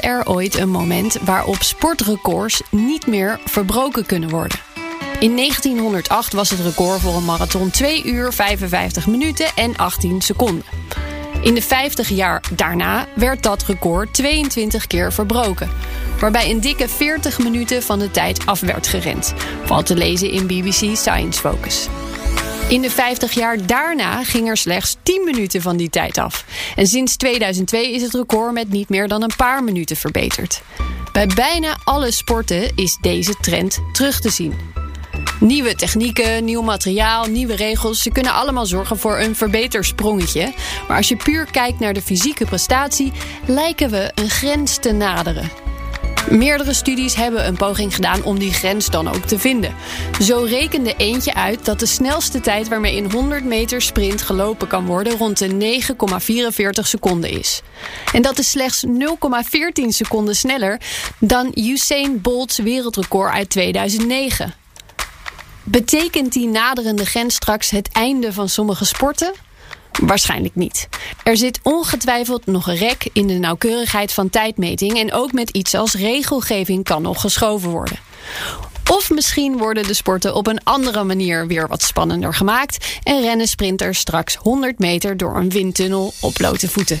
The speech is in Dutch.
Er ooit een moment waarop sportrecords niet meer verbroken kunnen worden? In 1908 was het record voor een marathon 2 uur 55 minuten en 18 seconden. In de 50 jaar daarna werd dat record 22 keer verbroken, waarbij een dikke 40 minuten van de tijd af werd gerend, valt te lezen in BBC Science Focus. In de 50 jaar daarna ging er slechts 10 minuten van die tijd af. En sinds 2002 is het record met niet meer dan een paar minuten verbeterd. Bij bijna alle sporten is deze trend terug te zien. Nieuwe technieken, nieuw materiaal, nieuwe regels, ze kunnen allemaal zorgen voor een verbetersprongetje. Maar als je puur kijkt naar de fysieke prestatie, lijken we een grens te naderen. Meerdere studies hebben een poging gedaan om die grens dan ook te vinden. Zo rekende eentje uit dat de snelste tijd waarmee in 100 meter sprint gelopen kan worden rond de 9,44 seconden is. En dat is slechts 0,14 seconden sneller dan Usain Bolt's wereldrecord uit 2009. Betekent die naderende grens straks het einde van sommige sporten? Waarschijnlijk niet. Er zit ongetwijfeld nog een rek in de nauwkeurigheid van tijdmeting en ook met iets als regelgeving kan nog geschoven worden. Of misschien worden de sporten op een andere manier weer wat spannender gemaakt en rennen sprinters straks 100 meter door een windtunnel op blote voeten.